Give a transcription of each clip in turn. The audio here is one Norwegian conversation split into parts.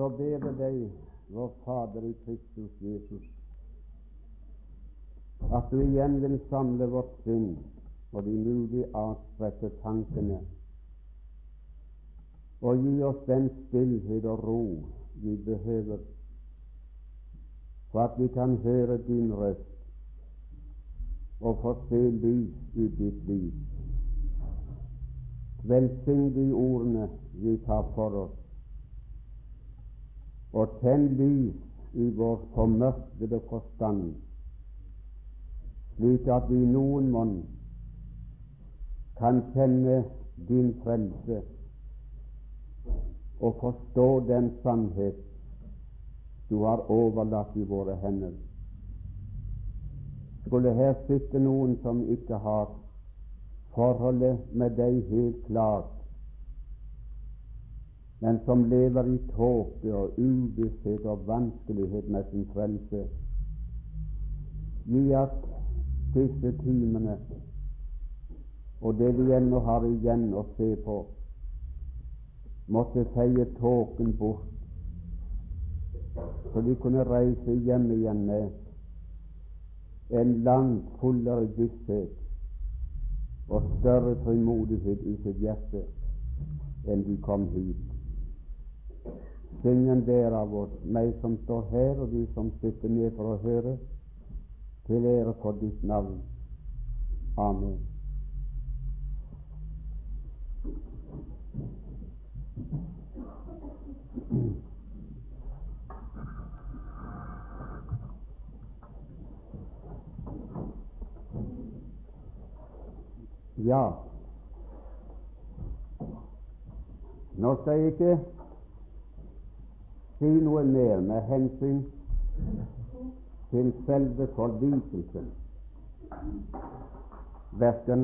så ber jeg deg, vår Fader i Kristus Jesus, at du igjen vil samle vårt sinn og de mulig avspredte tankene, og gi oss den stillhet og ro vi behøver, for at vi kan høre din røst og få se lys i ditt liv. Velsign de ordene vi tar for oss, og tenn lys i vår formørkede forstand, slik at vi noen monn kan kjenne din frelse og forstå den sannhet du har overlatt i våre hender. Skulle her sitte noen som ikke har forholdet med deg helt klart, men som lever i tåke og uvisshet og vanskelighet med sin frelse, gi at disse timene og det vi ennå har igjen å se på, måtte feie tåken bort, så de kunne reise hjem igjen med en langt fullere visshet og større frimodighet i sitt hjerte enn de kom hit. Ingen der av oss, meg som står her, og de som sitter ned for å høre, til ære for ditt navn. Amen. Ja, nå skal jeg ikke si noe mer med hensyn til selve forlikelsen, verken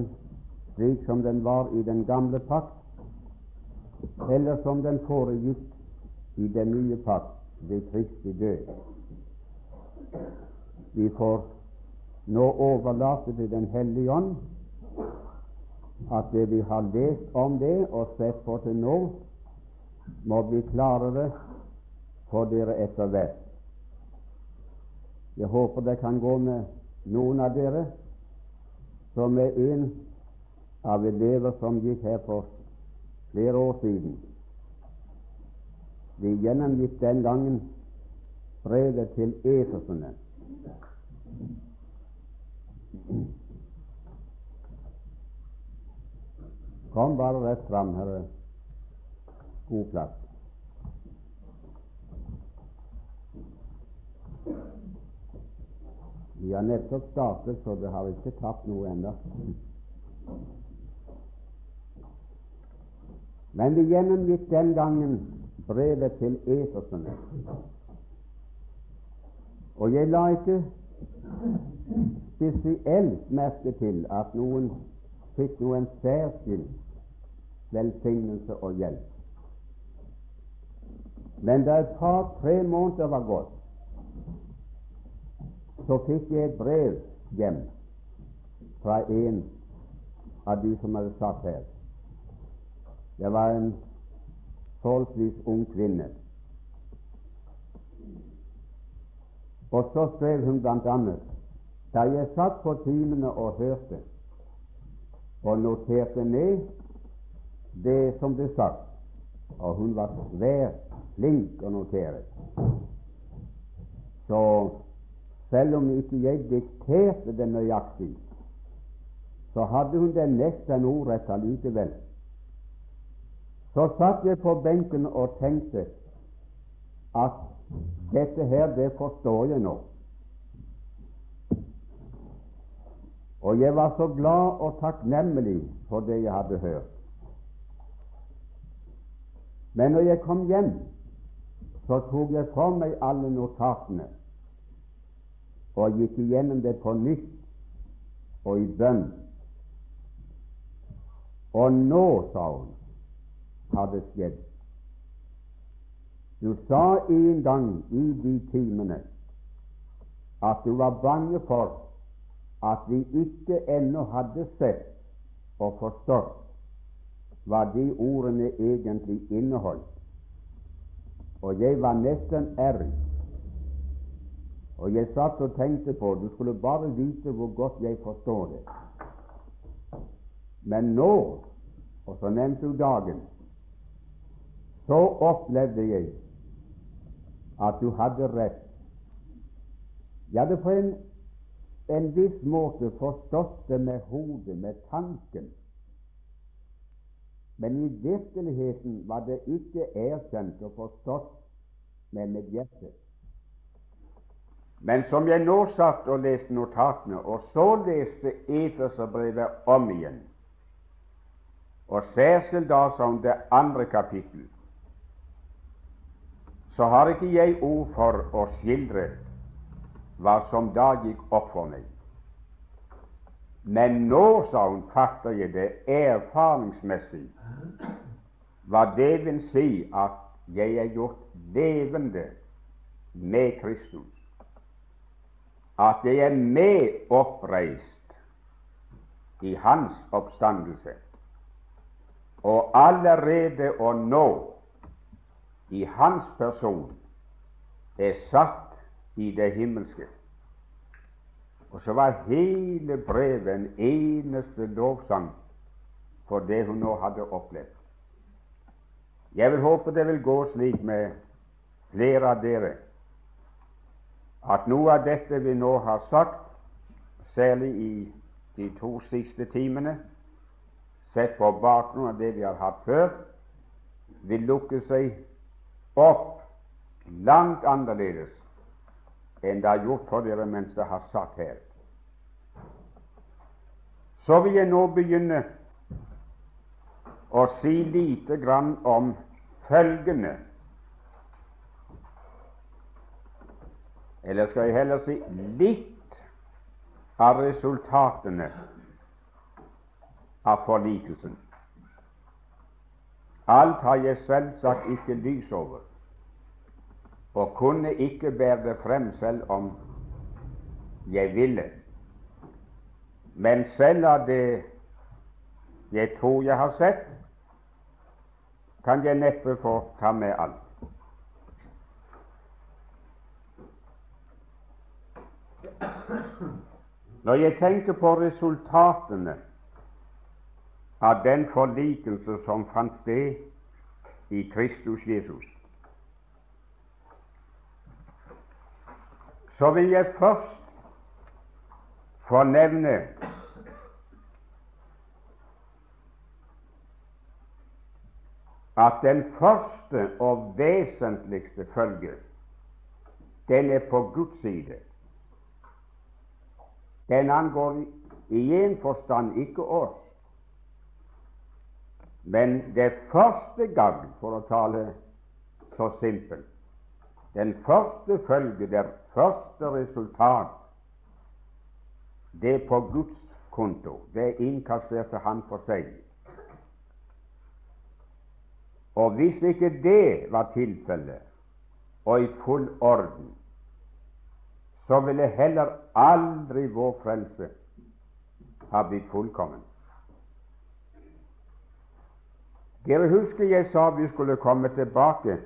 slik som den var i den gamle pakt, eller som den foregikk i den nye pakt ved Kristi død. Vi får nå overlate til Den hellige ånd at det vi har lest om det og sett på til nå, må bli klarere for dere etter hvert. Jeg håper det kan gå med noen av dere som er en av elever som gikk her for flere år siden. Vi gjennomgikk den gangen brevet til efeserne. Kom bare rett fram, herre. God plass. Vi har nettopp startet, så det har ikke tatt noe ennå. Men vi gjennomgikk den gangen brevet til Esersene. Og jeg la ikke spesielt merke til at noen fikk noen særskilt velsignelse og hjelp. Men da et par-tre måneder var gått, så fikk jeg et brev hjem fra en av de som hadde satt her. Det var en forholdsvis ung kvinne. Og så skrev hun bl.a.: Da jeg satt på timene og hørte og noterte ned det som ble sagt, og hun var svært flink å notere, så selv om ikke jeg dikterte det nøyaktig, så hadde hun det nesten ordrett allikevel. Så satt jeg på benken og tenkte at dette her, det forstår jeg nå. Og jeg var så glad og takknemlig for det jeg hadde hørt. Men når jeg kom hjem, så tok jeg for meg alle notatene og gikk igjennom det på nytt og i bønn. Og nå, sa hun, har det skjedd. Du sa en gang i de timene at du var bange for at vi ikke ennå hadde sett og forstått hva de ordene egentlig inneholdt. og jeg var nesten ærrig. Og jeg satt og tenkte på Du skulle bare vite hvor godt jeg forstår det. Men nå, og så nevnte du dagen, så opplevde jeg at du hadde rett. Jeg hadde på en, en viss måte forstått det med hodet, med tanken. Men i virkeligheten var det ikke erkjent og forstått med mitt hjerte. Men som jeg nå satt og leste notatene, og så leste Eterserbrevet om igjen, og særskilt da som det andre kapittel, så har ikke jeg ord for å skildre hva som da gikk opp for meg. Men nå, sa hun, fatter jeg det erfaringsmessig hva det vil si at jeg er gjort levende med Kristus at jeg er med oppreist i hans oppstandelse, og allerede å nå i hans person er satt i det himmelske. Og så var hele brevet en eneste lovsang for det hun nå hadde opplevd. Jeg vil håpe det vil gå slik med flere av dere at noe av dette vi nå har sagt, særlig i de to siste timene, sett på bakgrunn av det vi har hatt før, vil lukke seg opp langt annerledes enn det har gjort for dere mens det har satt her. Så vil jeg nå begynne å si lite grann om følgende Eller skal jeg heller si litt av resultatene av forlikelsen. Alt har jeg selvsagt ikke lys over, og kunne ikke bære det frem selv om jeg ville. Men selv av det jeg tror jeg har sett, kan jeg neppe få ta med alt. Når jeg tenker på resultatene av den forlikelse som fant sted i Kristus Jesus, så vil jeg først få nevne at den første og vesentligste følge, den er på Guds side. Den angår i en forstand ikke oss. Men det første gang, for å tale så simpelt, den første følge, det første resultat, det er på Guds konto. Det innkasserte Han for seg. Og hvis ikke det var tilfellet, og i full orden, så ville heller aldri vår frelse ha blitt fullkommen. Dere husker jeg sa vi skulle komme tilbake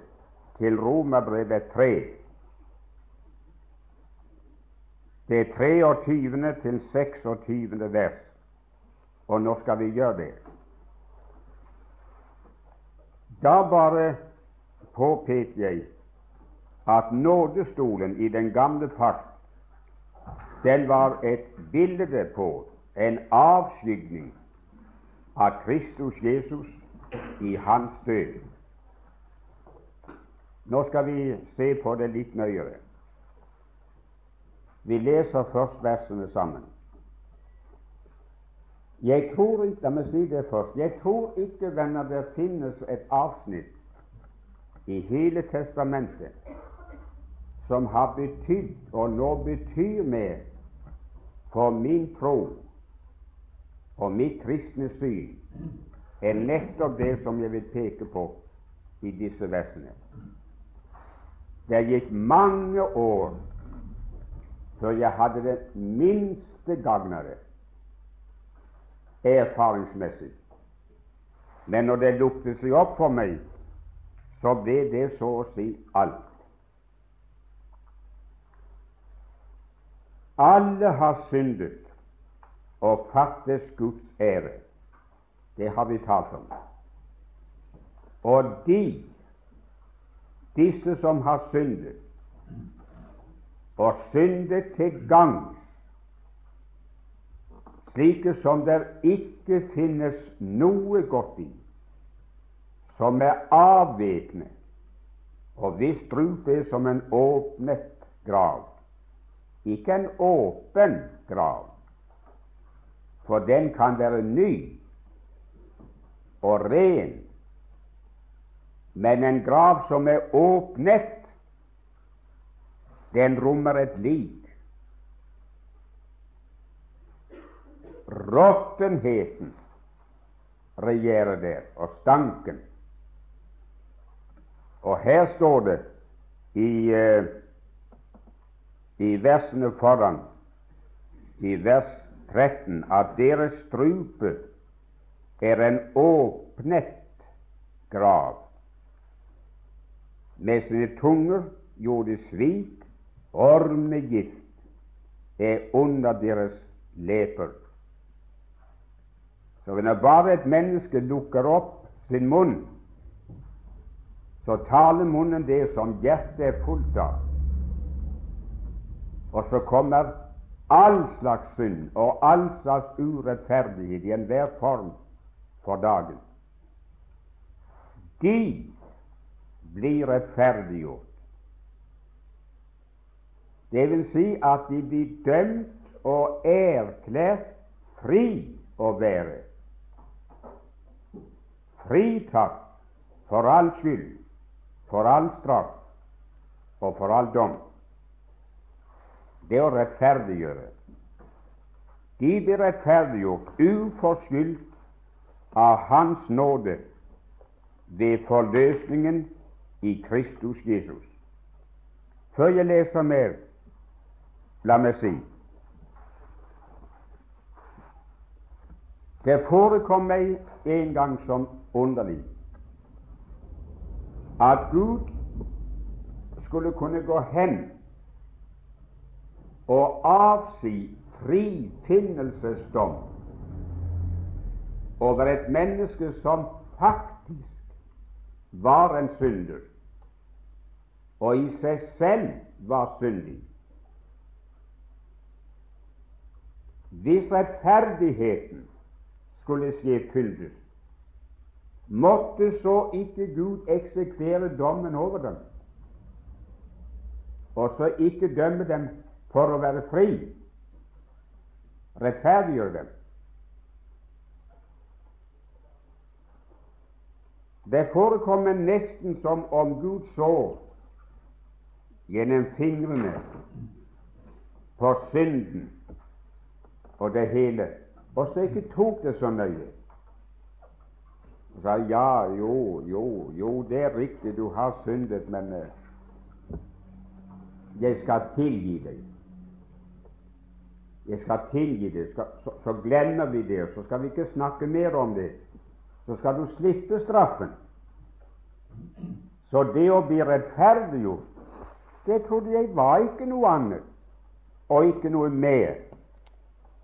til Romerbrevet 3. Det er 23. til 26. vers, og nå skal vi gjøre det. Da bare påpekte jeg at nådestolen i den gamle pakt den var et bilde på en avskygning av Kristus Jesus i hans død. Nå skal vi se på det litt nøyere. Vi leser først versene sammen. Jeg tror ikke, La meg si det først. Jeg tror ikke, venner, det finnes et avsnitt i hele Testamentet som har betydd, og nå betyr mer, for min tro og mitt kristne syn er nettopp det som jeg vil peke på i disse versene. Det gikk mange år før jeg hadde det minste gagn av det erfaringsmessig. Men når det luktet seg opp for meg, så ble det så å si alt. Alle har syndet og fattes Guds ære. Det har vi talt om. Og de, disse som har syndet, og syndet til gangs, slike som der ikke finnes noe godt i, som er avvæpnet og hvis strupe er som en åpnet grav. Ikke en åpen grav, for den kan være ny og ren, men en grav som er åpnet, den rommer et lik. Råttenheten regjerer der, og stanken. Og her står det i, uh, i versene foran, i vers 13, at deres strupe er en åpnet grav. Med sine tunger gjorde de svik, ormegift er under deres leper. Så når bare et menneske lukker opp sin munn, så taler munnen det som hjertet er fullt av. Og så kommer all slags synd og all slags urettferdighet i enhver form for dagen. De blir rettferdiggjort. Det vil si at de blir dømt og erklært fri å være. Fritatt for all skyld, for all straff og for all dom. Det å rettferdiggjøre. De blir rettferdiggjort uforskyldt av Hans nåde ved forløsningen i Kristus Jesus. Før jeg leser mer, la meg si Det forekom meg en gang som underlig at Gud skulle kunne gå hen og avsi frifinnelsesdom over et menneske som faktisk var en synder, og i seg selv var syndig. Hvis rettferdigheten skulle skje fyldes, måtte så ikke Gud eksekvere dommen over dem, og så ikke dømme dem for å være fri, rettferdiggjør dem. Det forekommer nesten som om Gud så gjennom fingrene på synden og det hele, og så ikke tok det så nøye. Og sa ja, jo, jo, jo, det er riktig, du har syndet, men uh, jeg skal tilgi deg. Jeg skal tilgi det. Så, så, så glemmer vi det, og så skal vi ikke snakke mer om det så skal du slippe straffen. Så det å bli rettferdiggjort, det trodde jeg var ikke noe annet og ikke noe mer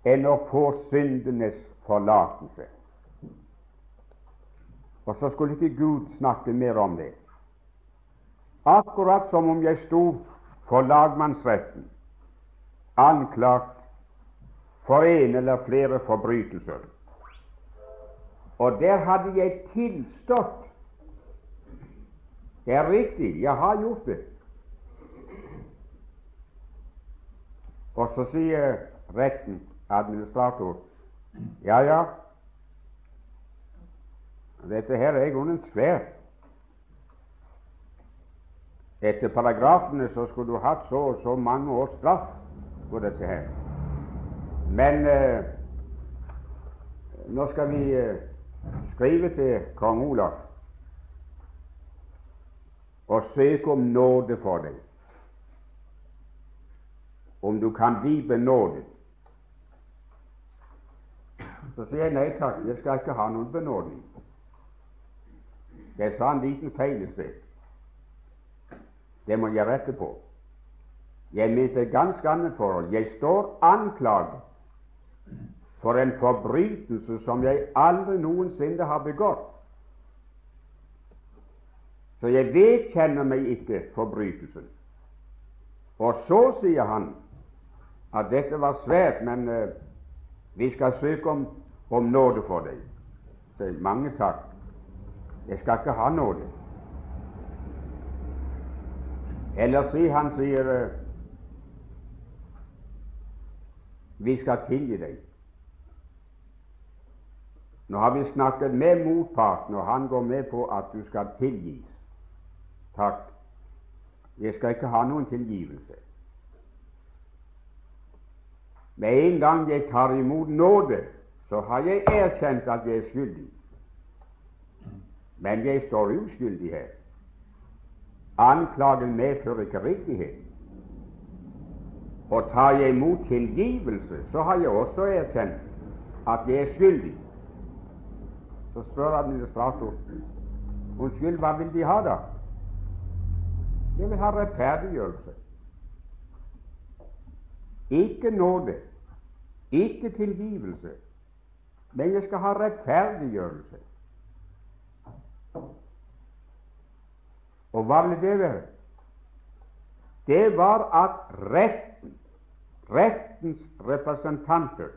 enn å få syndenes forlatelse. Og så skulle ikke Gud snakke mer om det. Akkurat som om jeg sto for lagmannsretten, anklagt for en eller flere forbrytelser. Og der hadde jeg tilstått. Det er riktig, jeg har gjort det. Og så sier retten, administrator, ja, ja, dette her er i grunnen svært. Etter paragrafene så skulle du hatt så og så mange års straff for dette her. Men eh, nå skal vi eh, skrive til kong Olav og søke om nåde for deg, om du kan bli benådet. Så sier jeg nei takk, jeg skal ikke ha noen benådning. Jeg sa en liten feil i sted. Det må jeg rette på. Jeg mente et ganske annet forhold. Jeg står anklaget for en forbrytelse som jeg aldri noensinne har begått. Så jeg vedkjenner meg ikke forbrytelsen. Og så sier han at dette var svært, men uh, vi skal søke om, om nåde for deg. Så mange takk. Jeg skal ikke ha nåde. Eller si han sier uh, vi skal tilgi deg. Nå har vi snakket med motparten, og han går med på at du skal tilgis. Takk. Jeg skal ikke ha noen tilgivelse. Med en gang jeg tar imot nåde, så har jeg erkjent at jeg er skyldig. Men jeg står uskyldig her. Anklagen medfører ikke riktighet. Og tar jeg imot tilgivelse, så har jeg også erkjent at jeg er skyldig. Så spør administrator unnskyld, hva vil de ha da? Jeg vil ha rettferdiggjørelse. Ikke nåde, ikke tilgivelse, men jeg skal ha rettferdiggjørelse. Og hva ville det være? Det var at retten, rettens representanter,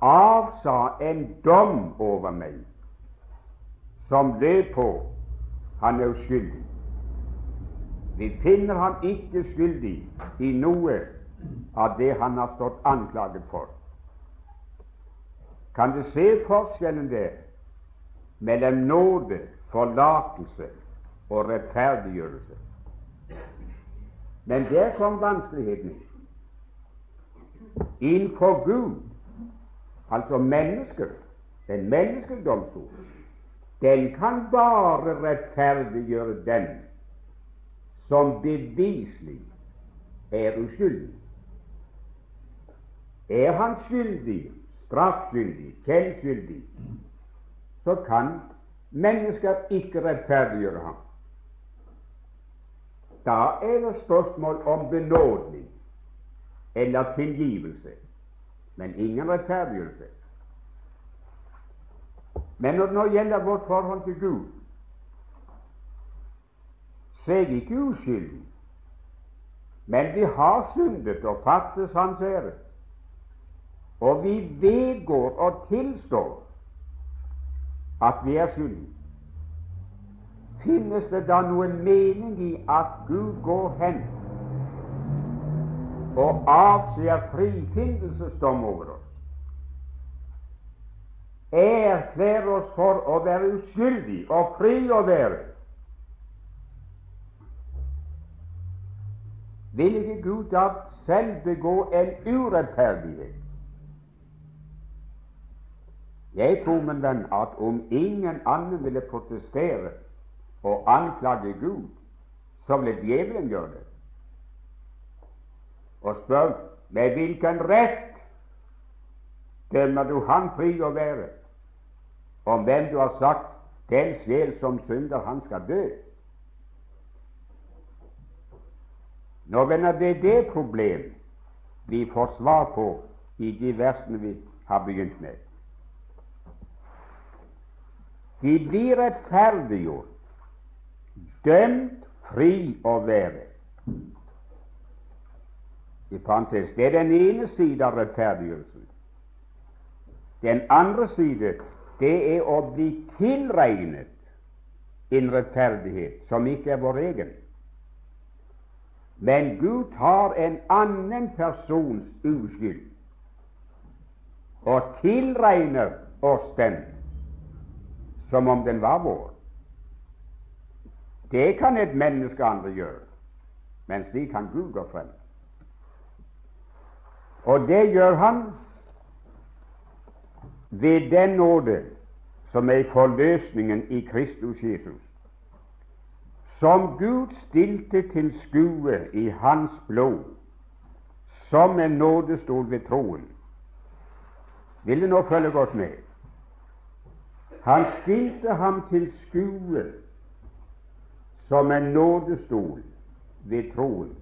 avsa en dom over meg som lød på han er uskyldig. Vi finner han ikke skyldig i noe av det han har stått anklaget for. Kan du se forskjellen der mellom nåde, forlatelse og rettferdiggjørelse? Men der kom vanskeligheten Innenfor Gud, altså mennesker, den menneskedomstol, den kan bare rettferdiggjøre den som beviselig er uskyldig. Er han skyldig, straffskyldig, kjennskyldig, så kan mennesker ikke rettferdiggjøre ham. Da er det spørsmål om benådning eller tilgivelse, men ingen rettferdiggjørelse. Men når det nå gjelder vårt forhold til Gud, så er vi ikke uskyldige. Men vi har syndet og fattes Hans ære. Og vi vedgår og tilstår at vi er skyldige. Finnes det da noen mening i at Gud går hen og avser frifinnelsesdom over oss? Erklærer oss for å være uskyldig og fri å være? Vil ikke Gud da selv begå en urettferdighet? Jeg tror, min venn, at om ingen annen ville protestere og anklage Gud, så ville djevelen gjøre det. Og spør med hvilken rett dømmer du han fri å være, om hvem du har sagt den sjel som synder, han skal dø. Nå venner det det problem vi får svar på i de versene vi har begynt med. De blir rettferdiggjort dømt fri å være. I parentes, Det er den ene side av rettferdiggjørelsen. Den andre side det er å bli tilregnet en rettferdighet som ikke er vår egen. Men Gud har en annen persons uskyld og tilregner oss den som om den var vår. Det kan et menneske andre gjøre, men slik kan Gud gå frem. Og det gjør han ved den nåde som er forløsningen i Kristus Jesus, som Gud stilte til skue i hans blod, som en nådestol ved troen. Vil du nå følge godt med? Han stilte ham til skue som en nådestol ved troen.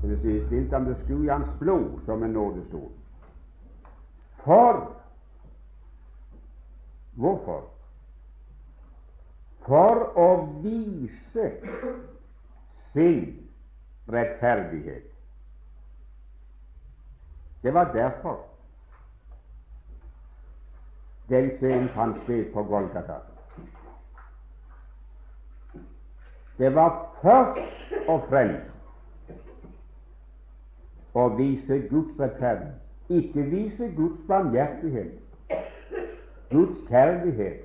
Det vil si, stilt ham til sku i hans blod som en nådestol. For Hvorfor? For å vise sin rettferdighet. Det var derfor den scenen fant sted på Golgata. Det var først og fremst å vise Guds rettferd, ikke vise Guds barmhjertighet, Guds kjærlighet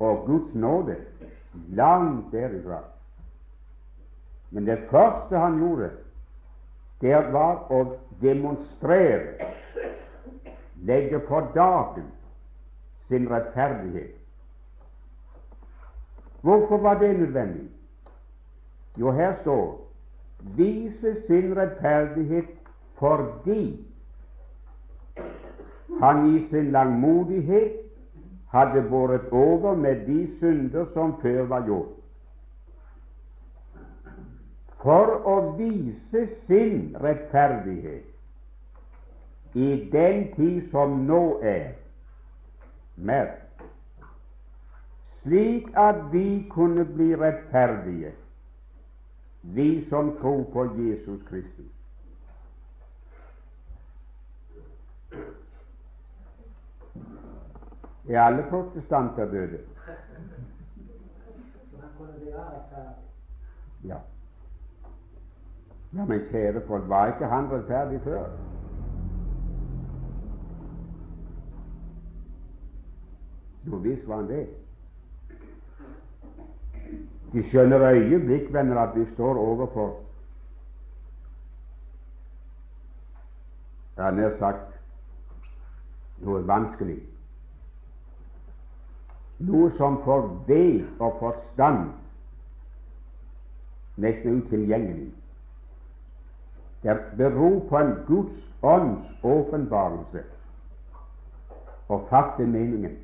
og Guds nåde. Langt derifra. Men det første han gjorde, det var å demonstrere, legge for dagen sin rettferdighet. Hvorfor var det nødvendig? Jo, her står vise sin rettferdighet fordi han i sin langmodighet hadde båret over med de synder som før var gjort. For å vise sin rettferdighet i den tid som nå er, merk, slik at vi kunne bli rettferdige vi som tror på Jesus Kristus. Er alle protestanter døde? Ja. ja, men kjære folk, var ikke han rettferdig før? Jo visst var han det. De skjønner øyeblikk, venner, at vi står overfor Jeg har nær sagt noe vanskelig. Noe som for ved og forstand nesten utilgjengelig. Det beror på en Guds ånds åpenbarelse og fatte meningen.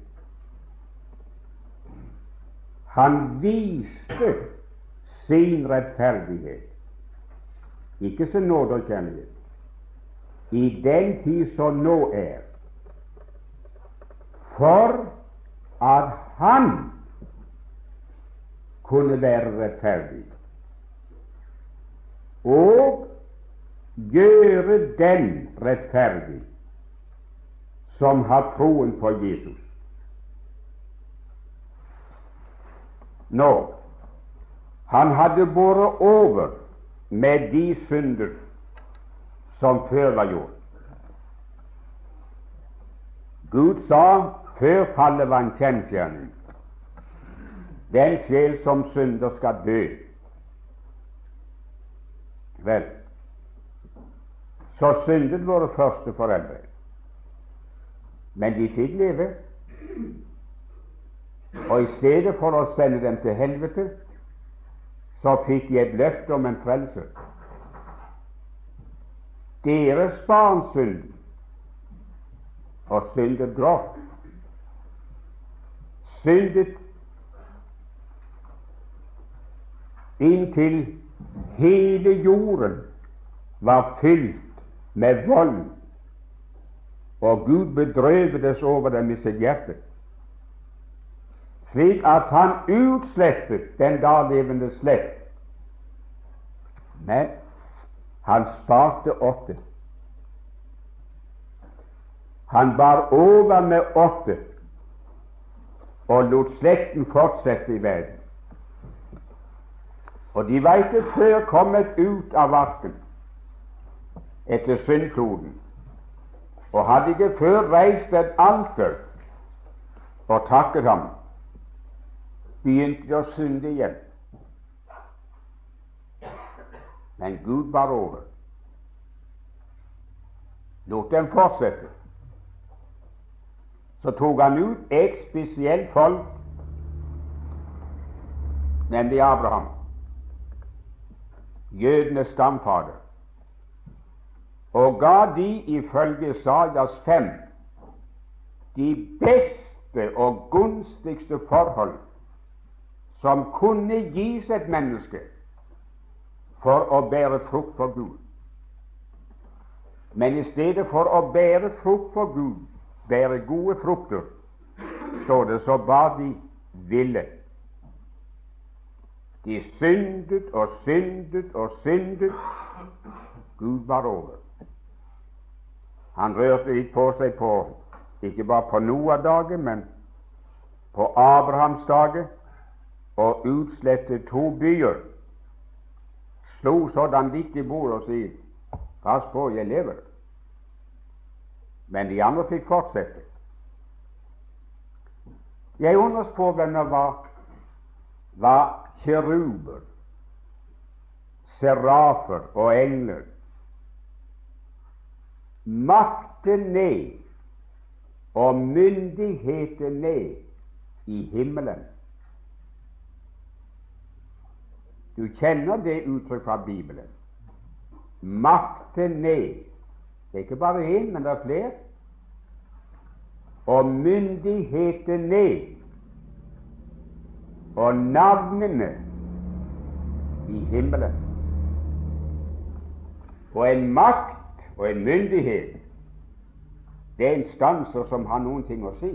Han viste sin rettferdighet, ikke sin nåde og kjærlighet, i den tid som nå er, for at han kunne være rettferdig og gjøre den rettferdig som har troen på Jesus. Nå, han hadde båret over med de synder som før var gjort. Gud sa før fallet var en kjensgjerning den sjel som synder, skal dø. Vel, så syndet våre første foreldre, men de fikk leve. Og i stedet for å sende dem til helvete, så fikk de et løfte om en frelse. Deres barn syndet, og syndet grovt. Syndet inntil hele jorden var fylt med vold, og Gud bedrøvedes over dem i sitt hjerte slik at han utslettet den da levende slekt. Men han sparte åtte. Han bar over med åtte og lot slekten fortsette i verden. Og de var ikke før kommet ut av arken etter syndfloden, og hadde ikke før reist et alter og takket ham begynte de å synde igjen. Men Gud var over. Lot dem fortsette. Så tok han ut et spesielt folk, nemlig Abraham, jødenes stamfader, og ga de ifølge Sajas fem de beste og gunstigste forhold som kunne gis et menneske for å bære frukt for Gud. Men i stedet for å bære frukt for Gud, bære gode frukter, står det så ba de ville. De syndet og syndet og syndet. Gud var over. Han rørte litt på seg på ikke bare på Noah-dagen, men på Abrahams dager, og utslettet to byer. Slo sådan vidt i bordet og sier 'Pass på, jeg lever'. Men de andre fikk fortsette. Jeg undres på hvem det var, var kjeruber, serafer og engler makten ned og myndigheten ned i himmelen. Du kjenner det uttrykk fra Bibelen. Makten ned. Det er ikke bare én, men det er flere. Og myndigheten ned. Og navnene i himmelen. Og en makt og en myndighet det er instanser som har noen ting å si.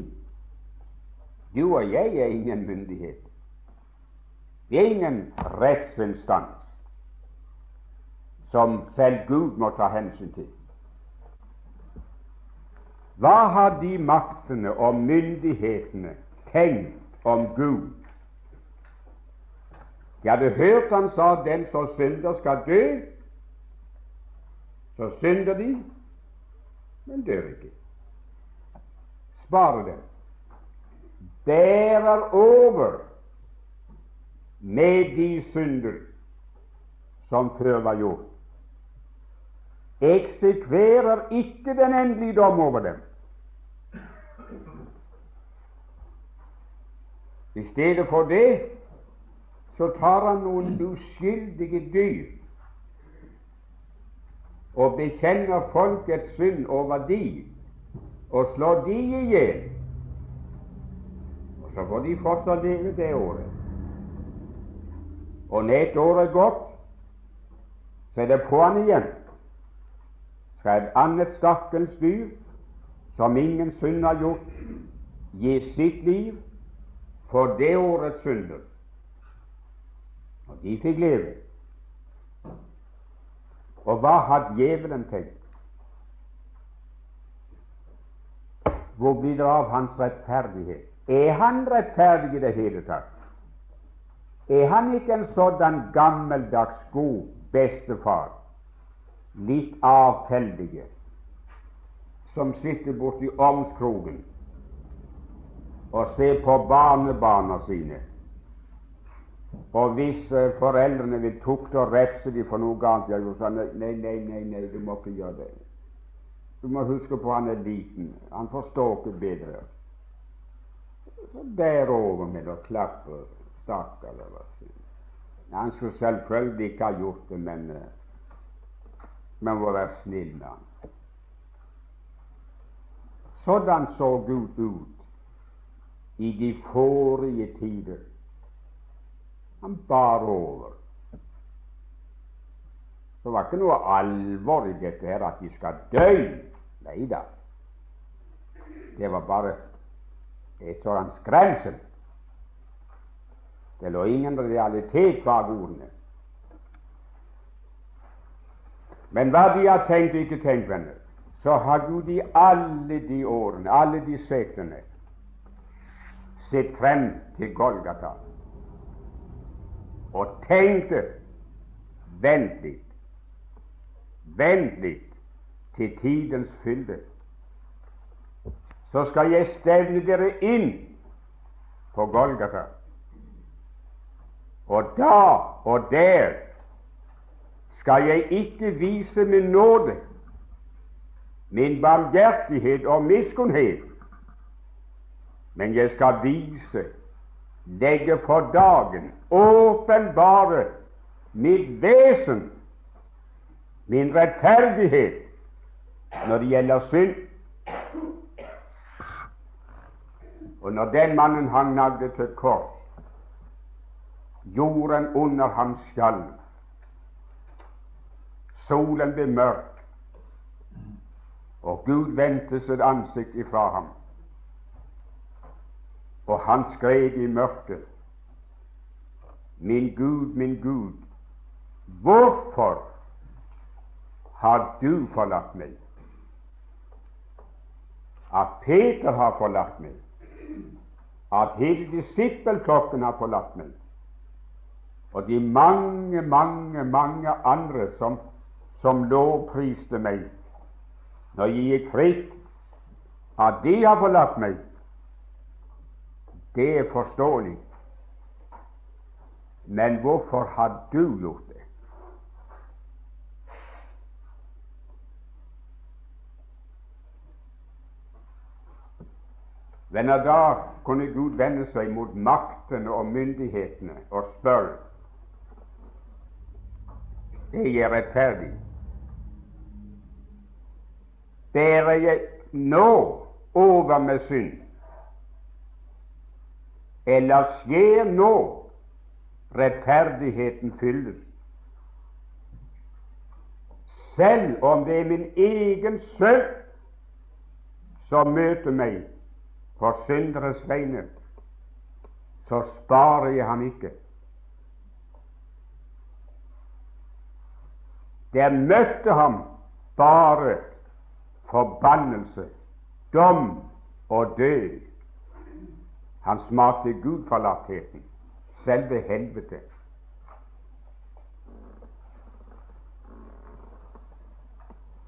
Du og jeg er ingen myndighet. Vi er ingen rettsinstans som selv Gud må ta hensyn til. Hva har de maktene og myndighetene tenkt om Gud? De hadde hørt han sa den som synder, skal dø. Så synder de, men dør ikke sparer dem, bærer over med de synder som før var gjort, eksekverer ikke den endelige dom over dem. I stedet for det så tar han noen uskyldige dyr og bekjenner folkets synd over de og slår de i hjel. Og så får de fortsatt leve det året. Og når et år er gått, så er det på'n igjen. Skal et annet stakkels dyr, som ingen synd har gjort, gi sitt liv for det årets synder. Og de fikk leve. Og hva hadde djevelen tenkt? Hvor blir det av hans rettferdighet? Er han rettferdig i det hele tatt? Er han ikke en sådan gammeldags god bestefar, litt avfeldige, som sitter borti ovnskroken og ser på barnebarna sine? Og hvis uh, foreldrene vil tukte og refse dem for noe galt, ja, så nei, nei, nei, nei, du må ikke gjøre det. Du må huske på han er liten. Han forstår ikke bedre. Så bær over med å klappe stakkar. Han skulle selvfølgelig ikke ha gjort det, men eh, men må være snill med han. Sådan så Gud ut i de forrige tider. Han bar over. Det var ikke noe alvor i dette her at de skal dø. Nei da. Det var bare en sånn skremsel. Det lå ingen realitet bak ordene. Men hva de har tenkt og ikke tenkt, venner, så har Gud i alle de årene, alle de seklene, sett frem til Golgata og tenkte Vent litt, vent litt til tidens fylde, så skal jeg stevne dere inn på Golgata. Og da og der skal jeg ikke vise min nåde, min barmhjertighet og miskunnhet, men jeg skal vise, legge for dagen, åpenbare mitt vesen, min rettferdighet, når det gjelder synd. Og når den mannen han nagde til kors, Jorden under ham skalv. Solen ble mørk, og Gud vendte sitt ansikt ifra ham. Og han skrev i mørket, Min Gud, min Gud, hvorfor har du forlatt meg? At Peter har forlatt meg, at hele disippelflokken har forlatt meg, og de mange, mange, mange andre som, som lovpriste meg når jeg gikk fritt, at de har forlatt meg, det er forståelig. Men hvorfor har du gjort det? Venner, da kunne Gud vende seg mot maktene og myndighetene og spørre er rettferdig? Bærer jeg nå over med synd? Eller skjer nå rettferdigheten fylles? Selv om det er min egen sønn som møter meg på synderes vegne, så sparer jeg ham ikke. Der møtte ham bare forbannelse, dom og død. Han smakte gudforlattheten, selve helvete.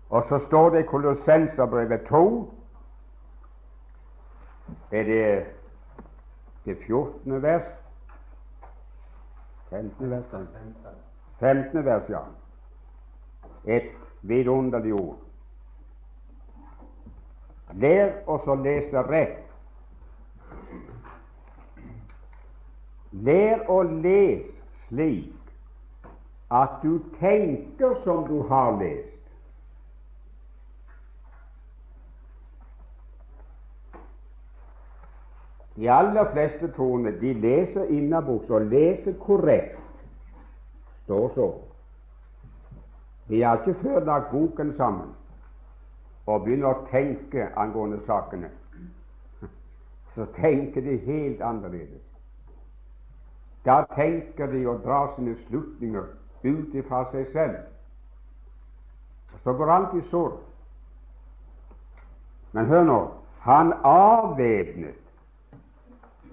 Og så står det i Kolossenserbrevet 2 er det det 14. vers? 15. vers, 15. vers, ja. Et vidunderlig ord. Lær oss å lese rett. Lær å lese slik at du tenker som du har lest. De aller fleste troende de leser innabords og leser korrekt. Står så. De har ikke før lagt boken sammen og begynner å tenke angående sakene. Så tenker de helt annerledes. Da tenker de å dra sine slutninger ut ifra seg selv. Så går alt i sår. Men hør nå han avvæpnet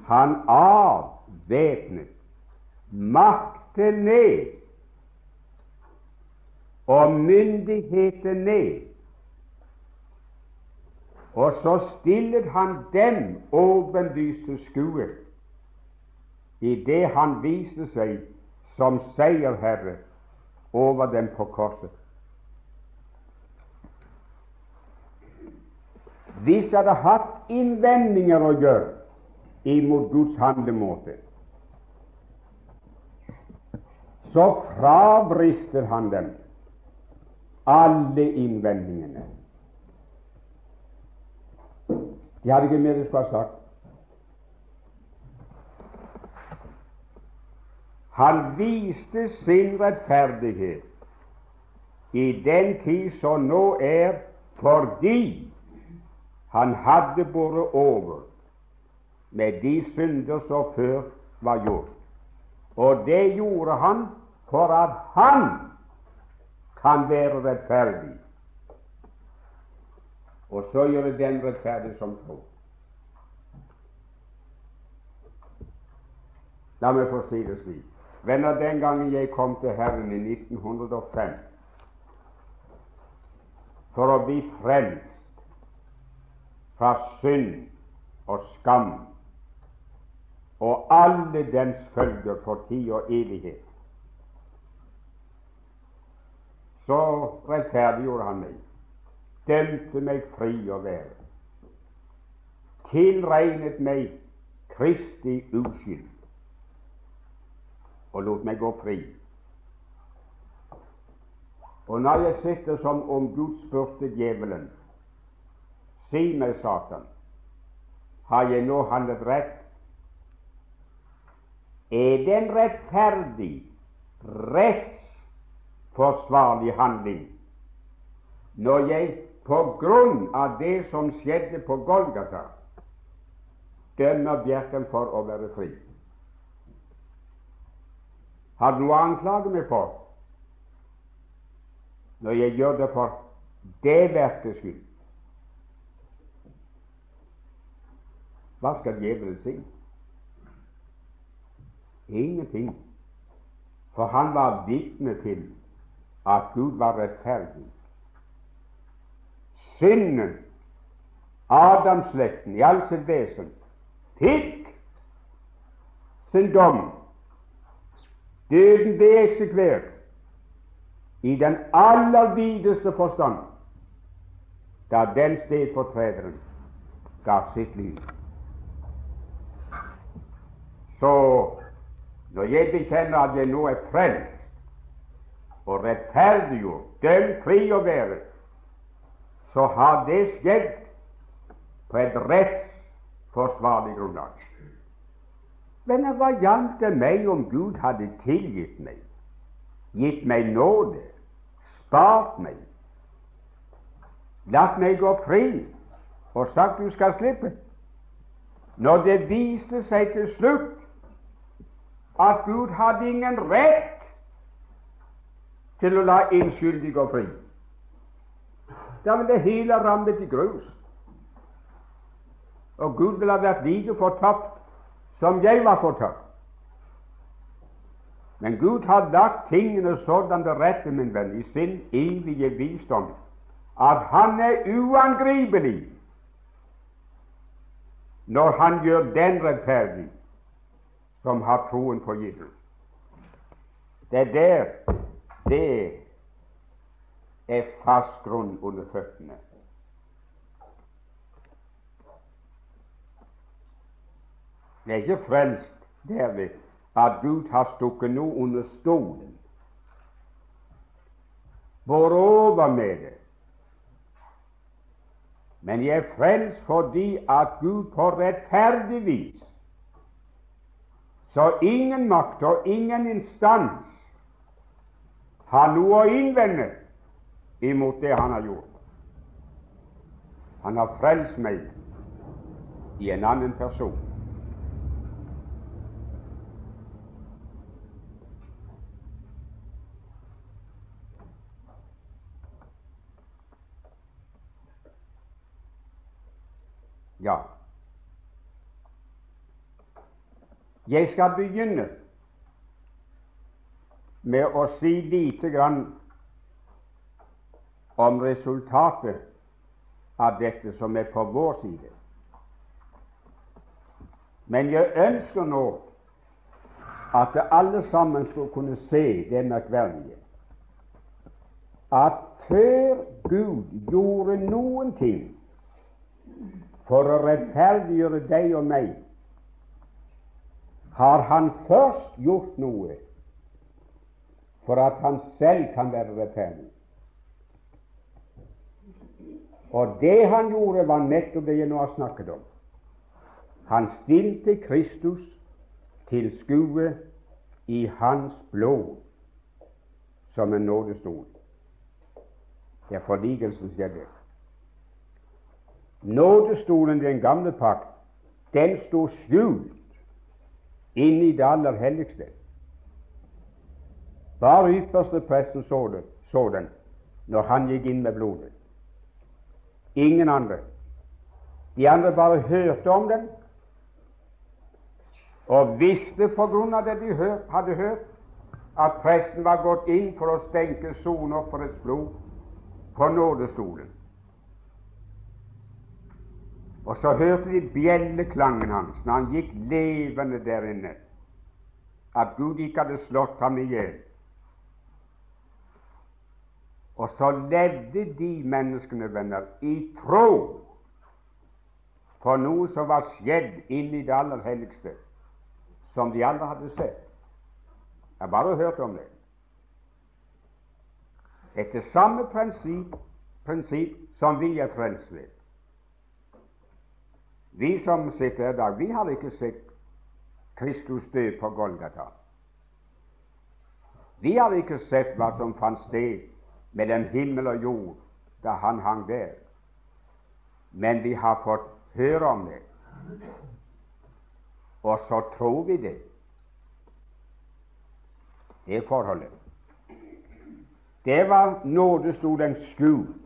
han avvæpnet makten ned og myndigheten ned. Og så stillet han dem åpenlyst til skue i det han viste seg som seierherre over dem på korset. Hvis jeg hadde hatt innvendinger å gjøre imot Guds handlemåte, så frabrister han dem alle innvendingene. De hadde ikke mer de skulle ha sagt. Han viste sin rettferdighet i den tid som nå er, fordi han hadde båret over med de synder som før var gjort. Og det gjorde han for at han kan være rettferdig. Og så gjøre den rettferdig som tro. La meg få si det slik. Venner, den gangen jeg kom til Herren i 1905 for å bli frelst fra synd og skam og alle dens følger for tid og evighet. Så rettferdiggjorde han meg, dømte meg fri å være, tilregnet meg Kristi uskyld. Og lot meg gå fri. Og når jeg sitter som om Gud spurte djevelen, si meg, Satan, har jeg nå handlet rett? Er det en rettferdig, rettsforsvarlig handling når jeg på grunn av det som skjedde på Golgata, dømmer Bjerken for å være fri? Har du noe å anklage meg for når jeg gjør det for det verkets skyld? Hva skal djevelen si? Ingenting. For han var vitne til at Gud var rettferdig. Synden, Adamslekten i all sitt vesen, fikk sin dom. Døden ble eksekvert. I den aller videste forstand. Da den stedfortrederen ga sitt liv. Så når jeg bekjenner at jeg nå er frelst og rettferdiggjort, dømt fri og være, så har det skjedd på et rettsforsvarlig grunnlag. Men hva gjaldt det meg om Gud hadde tilgitt meg, gitt meg nåde, spart meg, latt meg gå fri og sagt du skal slippe? Når det viste seg til slutt at Gud hadde ingen rett til å la innskyldige gå fri, da ville det hele ramlet i grus. Og Gud ville ha vært like fortapt som jeg var fortapt. Men Gud har lagt tingene sånn til rette, min venn, i sin evige visdom, at Han er uangripelig når Han gjør den rettferdig som har troen på Jesus. Det er der det er fast grunn under føttene. Det er ikke frelst derved at Gud har stukket noe under stolen. båret over med det. Men jeg er frelst fordi at Gud på rettferdig vis, så ingen makt og ingen instans har noe å innvende imot det han har gjort. Han har frelst meg i en annen person. Ja, jeg skal begynne med å si lite grann om resultatet av dette som er på vår side. Men jeg ønsker nå at alle sammen skal kunne se det merkverdige at før Gud gjorde noen ting for å rettferdiggjøre deg og meg, har han først gjort noe for at han selv kan være rettferdig. Og det han gjorde, var nettopp det jeg nå har snakket om. Han stilte Kristus til skue i hans blod som en nådestol. Det er forligelsen skjedde. Nådestolen i den gamle pakt, den sto skjult inne i det aller helligste. Bare ypperste presten så, det, så den når han gikk inn med blodet. Ingen andre. De andre bare hørte om den og visste på grunn av det de hadde hørt, at presten var gått inn for å stenke sonofferets blod på nådestolen. Og så hørte de bjelleklangen hans når han gikk levende der inne, at Gud ikke hadde slått ham i hjel. Og så levde de menneskene, venner, i tro på noe som var skjedd i det aller helligste, som de aldri hadde sett. Jeg bare hørt om det. Etter samme prinsipp, prinsipp som vi er frelst ved. Vi som sitter her i dag, vi har ikke sett Kristus død på Golgata. Vi har ikke sett hva som fant sted mellom himmel og jord da han hang der, men vi har fått høre om det. Og så tror vi det. Det forholdet. Det var nådestolens skjult.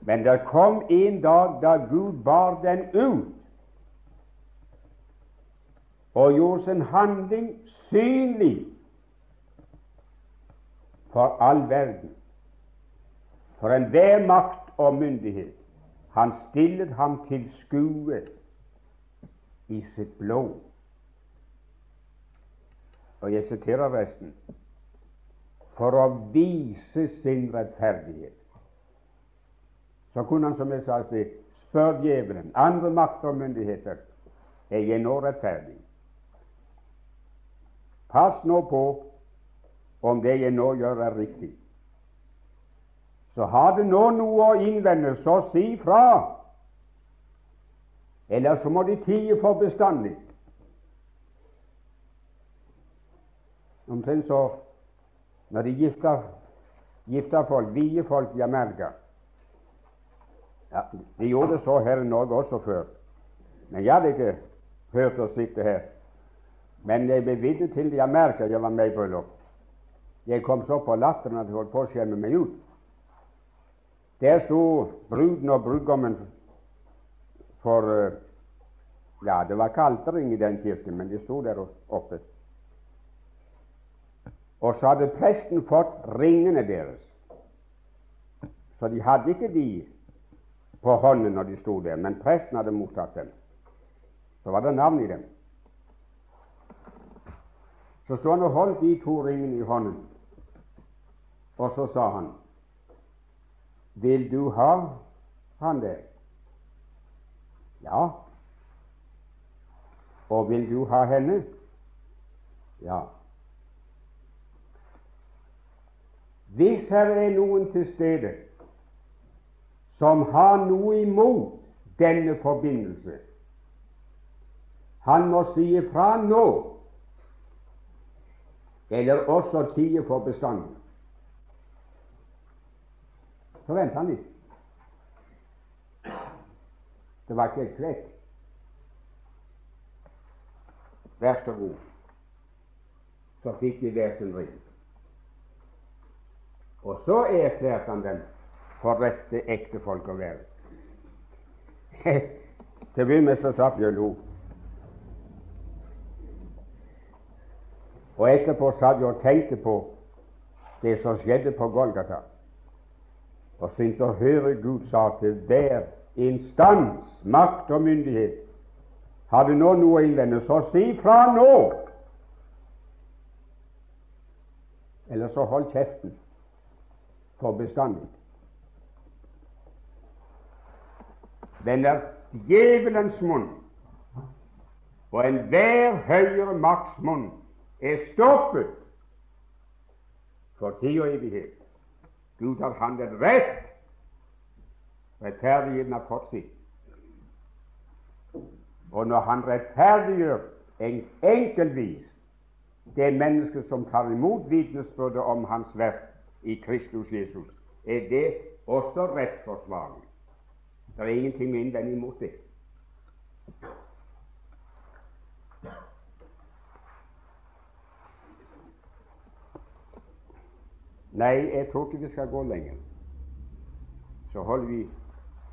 Men det kom en dag da Gud bar den ut og gjorde sin handling synlig for all verden. For enhver makt og myndighet. Han stillet ham til skue i sitt blod. Og jeg siterer resten for å vise sin rettferdighet. Så kunne han, som jeg sa i spørre djevelen, andre makter og myndigheter, er jeg nå rettferdig? Pass nå på om det jeg nå gjør, er riktig. Så har du nå noe å innvende, så si fra. Eller så må de tie for bestandig. Omtrent så når de gifter, gifter folk, vier folk i Amerika ja, De gjorde det så her i Norge også før, men jeg hadde ikke hørt å sitte her. Men jeg ble vitne til det i Amerika. Jeg var med i bryllup. Jeg kom så på latteren at jeg holdt på å skjemme meg ut. Der sto bruden og brudgommen for eh, Ja, det var ikke alterring i den kirken, men de sto der oppe. Og så hadde presten fått ringene deres. Så de hadde ikke de på hånden når de sto der, men presten hadde mottatt dem. Så var det navn i dem. Så sto han og holdt de to ringene i hånden, og så sa han Vil du ha han der? Ja. Og vil du ha henne? Ja. Hvis her er noen til stede som har noe imot denne forbindelse, han må si ifra nå, eller også tie for bestandig. Så venta han litt. Det var ikke helt kvekk. Vær så god. Så fikk de hver sin ring. Og så erklærte han den for rette ektefolk å være. Til å begynne med så jeg, og lo. Og etterpå satt jeg og tenkte på det som skjedde på Golgata, og syntes å høre Gud sa til hver instans, makt og myndighet har du nå noe å innvende, så si fra nå! Eller så hold kjeften for bestandig. Men når djevelens munn og enhver høyere makts munn er stoppet for tid og evighet Gud har handlet rett, rettferdigheten har fått sitt. Og når Han rettferdiggjør en enkeltvis det mennesket som tar imot vitnesbyrdet om Hans verk, i Kristus Jesus, er det også rettsforsvarlig. Det er ingenting å innvende imot det. Nei, jeg tror ikke vi skal gå lenger. Så holder vi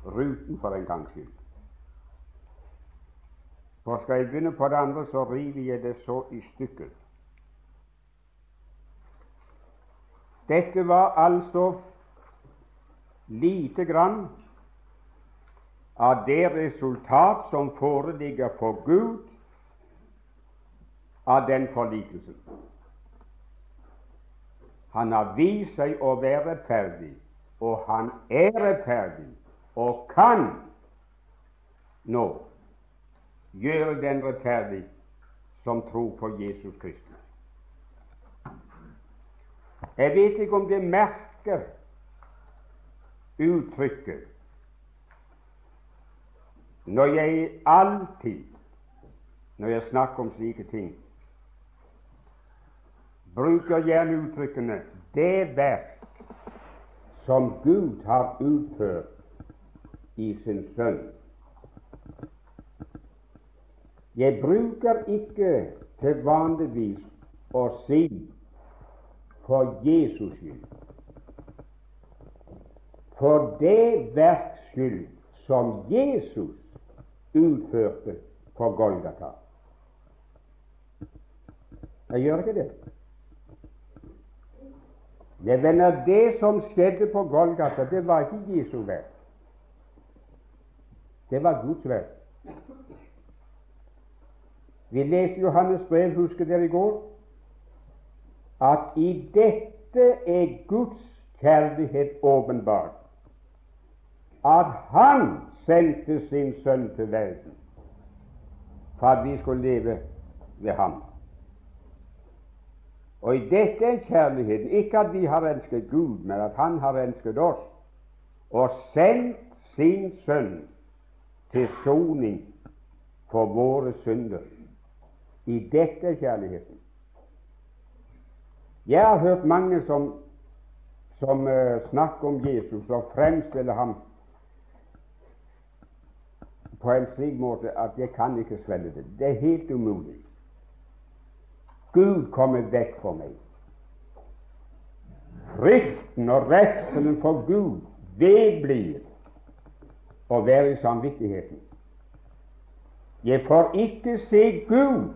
ruten for en gangs skyld. For skal jeg begynne på det andre, så river jeg det så i stykker. Dette var altså lite grann av det resultat som foreligger for Gud av den forlikelsen. Han har vist seg å være rettferdig, og han er rettferdig og kan nå gjøre den rettferdig som tror på Jesus Kristus. Jeg vet ikke om det merker uttrykket når jeg alltid når jeg snakker om slike ting, bruker gjerne uttrykkene 'det verk som Gud har utført i sin Sønn'. Jeg bruker ikke til vanligvis å si 'for Jesus skyld'. For det verks skyld som Jesus utførte på Golgata. Jeg gjør ikke det. Det venner, det som skjedde på Golgata, det var ikke Jesu verk. Det var Guds verk. Vi leste Johannes brev, husker dere i går, at i dette er Guds kjærlighet åpenbar. At Han sendte sin sønn til verden for at vi skulle leve ved ham. Og i dette er kjærligheten ikke at vi har elsket Gud, men at Han har elsket oss og sendt sin sønn til soning for våre synder. I dette er kjærligheten. Jeg har hørt mange som, som uh, snakker om Jesus og fremstiller ham på en slik måte at jeg kan ikke svelge det. Det er helt umulig. Gud kommer vekk for meg. Frykten og redselen for Gud vedblir å være i samvittigheten. Jeg får ikke se Gud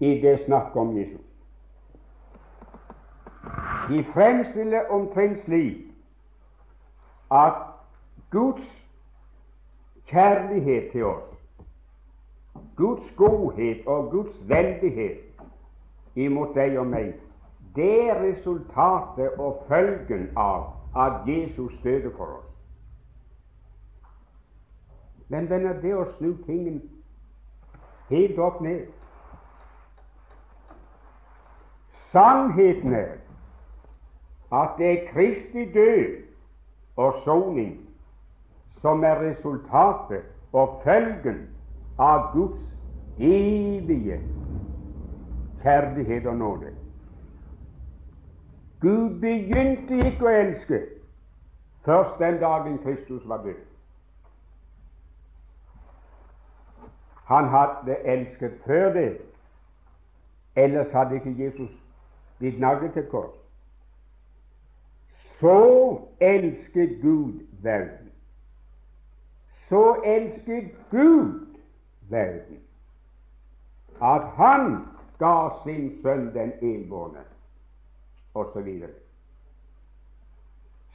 i det snakket om Jesus. De fremstiller omtrent slik at Guds kjærlighet til oss, Guds godhet og Guds veldighet imot deg og meg, det er resultatet og følgen av at Jesus døde for oss. Men venner, det å snu tingen helt opp ned Sannheten er at det er Kristi død og soning som er resultatet og følgen av Guds evige kjærlighet og nåde. Gud begynte ikke å elske først den dagen Kristus var død. Han hadde elsket før det, ellers hadde ikke Jesus blitt naglet til kors. Så elsket Gud verden så elsket Gud verden at Han ga sin sønn den enbårne, osv. Så,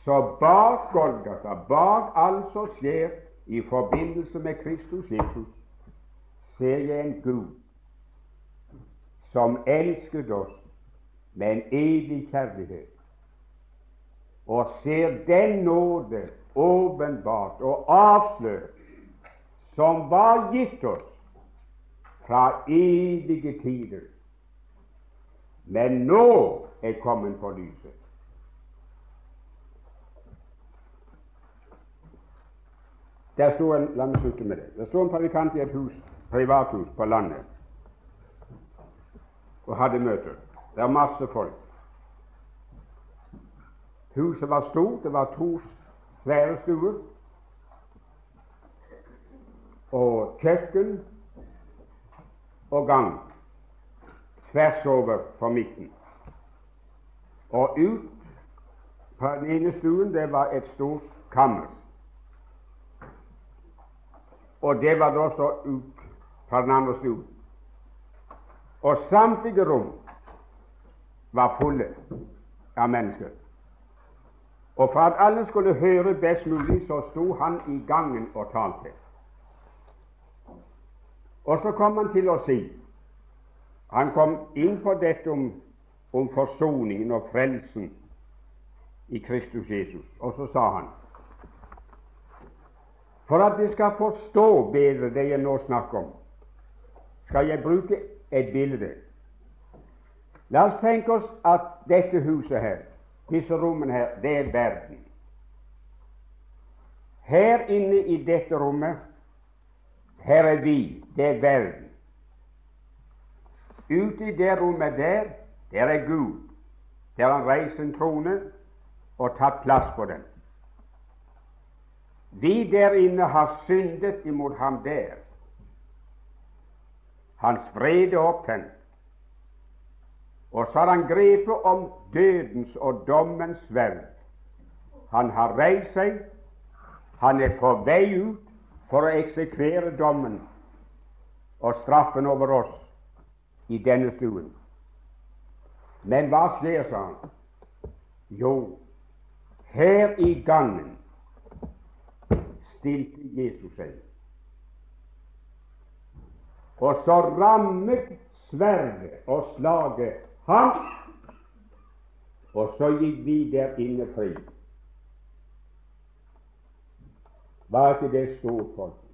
så bak Golgata, bak alt som skjer i forbindelse med Kristus Jesus, ser jeg en Gud som elsket oss med en evig kjærlighet, og ser den nåde åpenbart og avslørt som var gitt oss fra evige tider, men nå er kommet på lyset. Der sto en la meg slutte med det. Der sto en predikant i et hus, privathus på landet og hadde møter. Det var masse folk. Huset var stort, det var to svære stuer og kjøkken og gang tvers over for midten. Og ut på den ene stuen det var et stort kammer. Og det var da så ut på den andre stuen. Og samtlige rom var fulle av mennesker. Og for at alle skulle høre best mulig, så sto han i gangen og talte. Og så kom han til å si Han kom inn på dette om, om forsoningen og frelsen i Kristus Jesus. Og så sa han For at vi skal forstå bedre det jeg nå snakker om, skal jeg bruke et bilde. La oss tenke oss at dette huset her disse rommene her, det er verden. Her inne i dette rommet Her er vi, det er verden. Ute i det rommet der, der er Gud. Der har han reist en trone og tatt plass på den. Vi der inne har syndet imot ham der. Hans vrede opptent. Og så har han grepet om dødens og dommens sverd. Han har reist seg, han er på vei ut for å eksekvere dommen og straffen over oss i denne stuen. Men hva skjer, sa han? Jo, her i gangen stilte Jesus seg. Og så rammet sverdet og slaget ham, og så gikk vi der inne fri. Var ikke det stort, folk?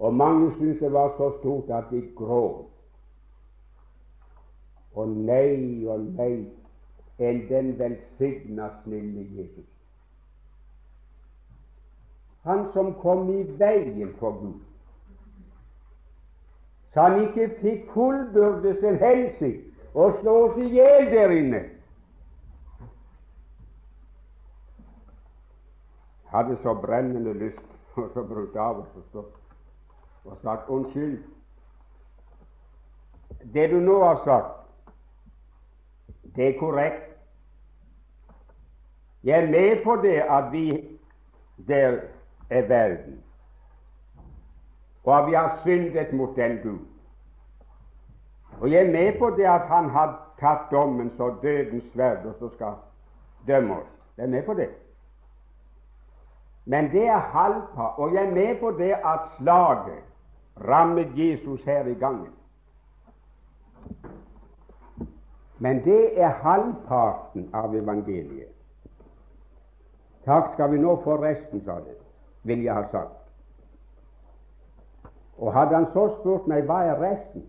Og mange syntes det var så stort at de gråt. Og nei og nei enn den velsigna, snille Jesus. Han som kom i veien for Gud, så han ikke fikk fullbyrde sin hensikt å slå oss i hjel der inne. Hadde så brennende lyst, og så brukte av oss og sagt unnskyld. Det du nå har sagt, det er korrekt. Jeg er med på det at vi der er verden, og at vi har syndet mot den Gud. Og jeg er med på det at Han har tatt dommen så dødens sverd og så skal dømme oss. Jeg er med på det. Men det er halvpart, og jeg er med på det at slaget rammet Jesus her i gangen. Men det er halvparten av evangeliet. Takk skal vi nå få resten, sa det, vil jeg ha sagt. Og hadde han så spurt meg hva er resten,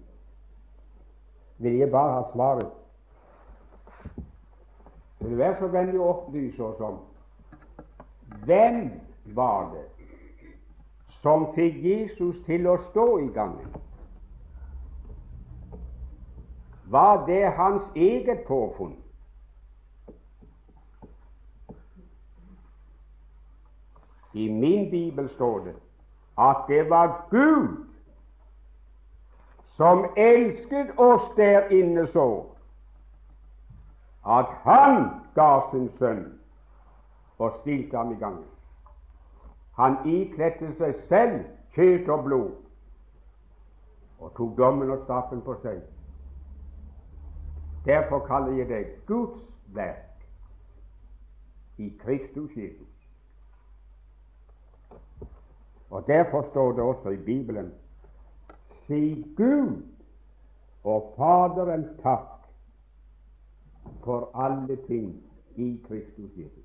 ville jeg bare ha svaret. Vil du være så vennlig å opplyse oss om hvem var det som fikk Jesus til å stå i gangen? Var det hans eget påfunn? I min bibel står det at det var Gud som elsket oss der inne så at Han ga sin sønn og stilte ham i gangen. Han ikledte seg selv kjøtt og blod og tok dommen og straffen på seg. Derfor kaller jeg det Guds verk i Kristus Jesus. Og Derfor står det også i Bibelen Si Gud og Faderen takk for alle ting i Kristus Jesus.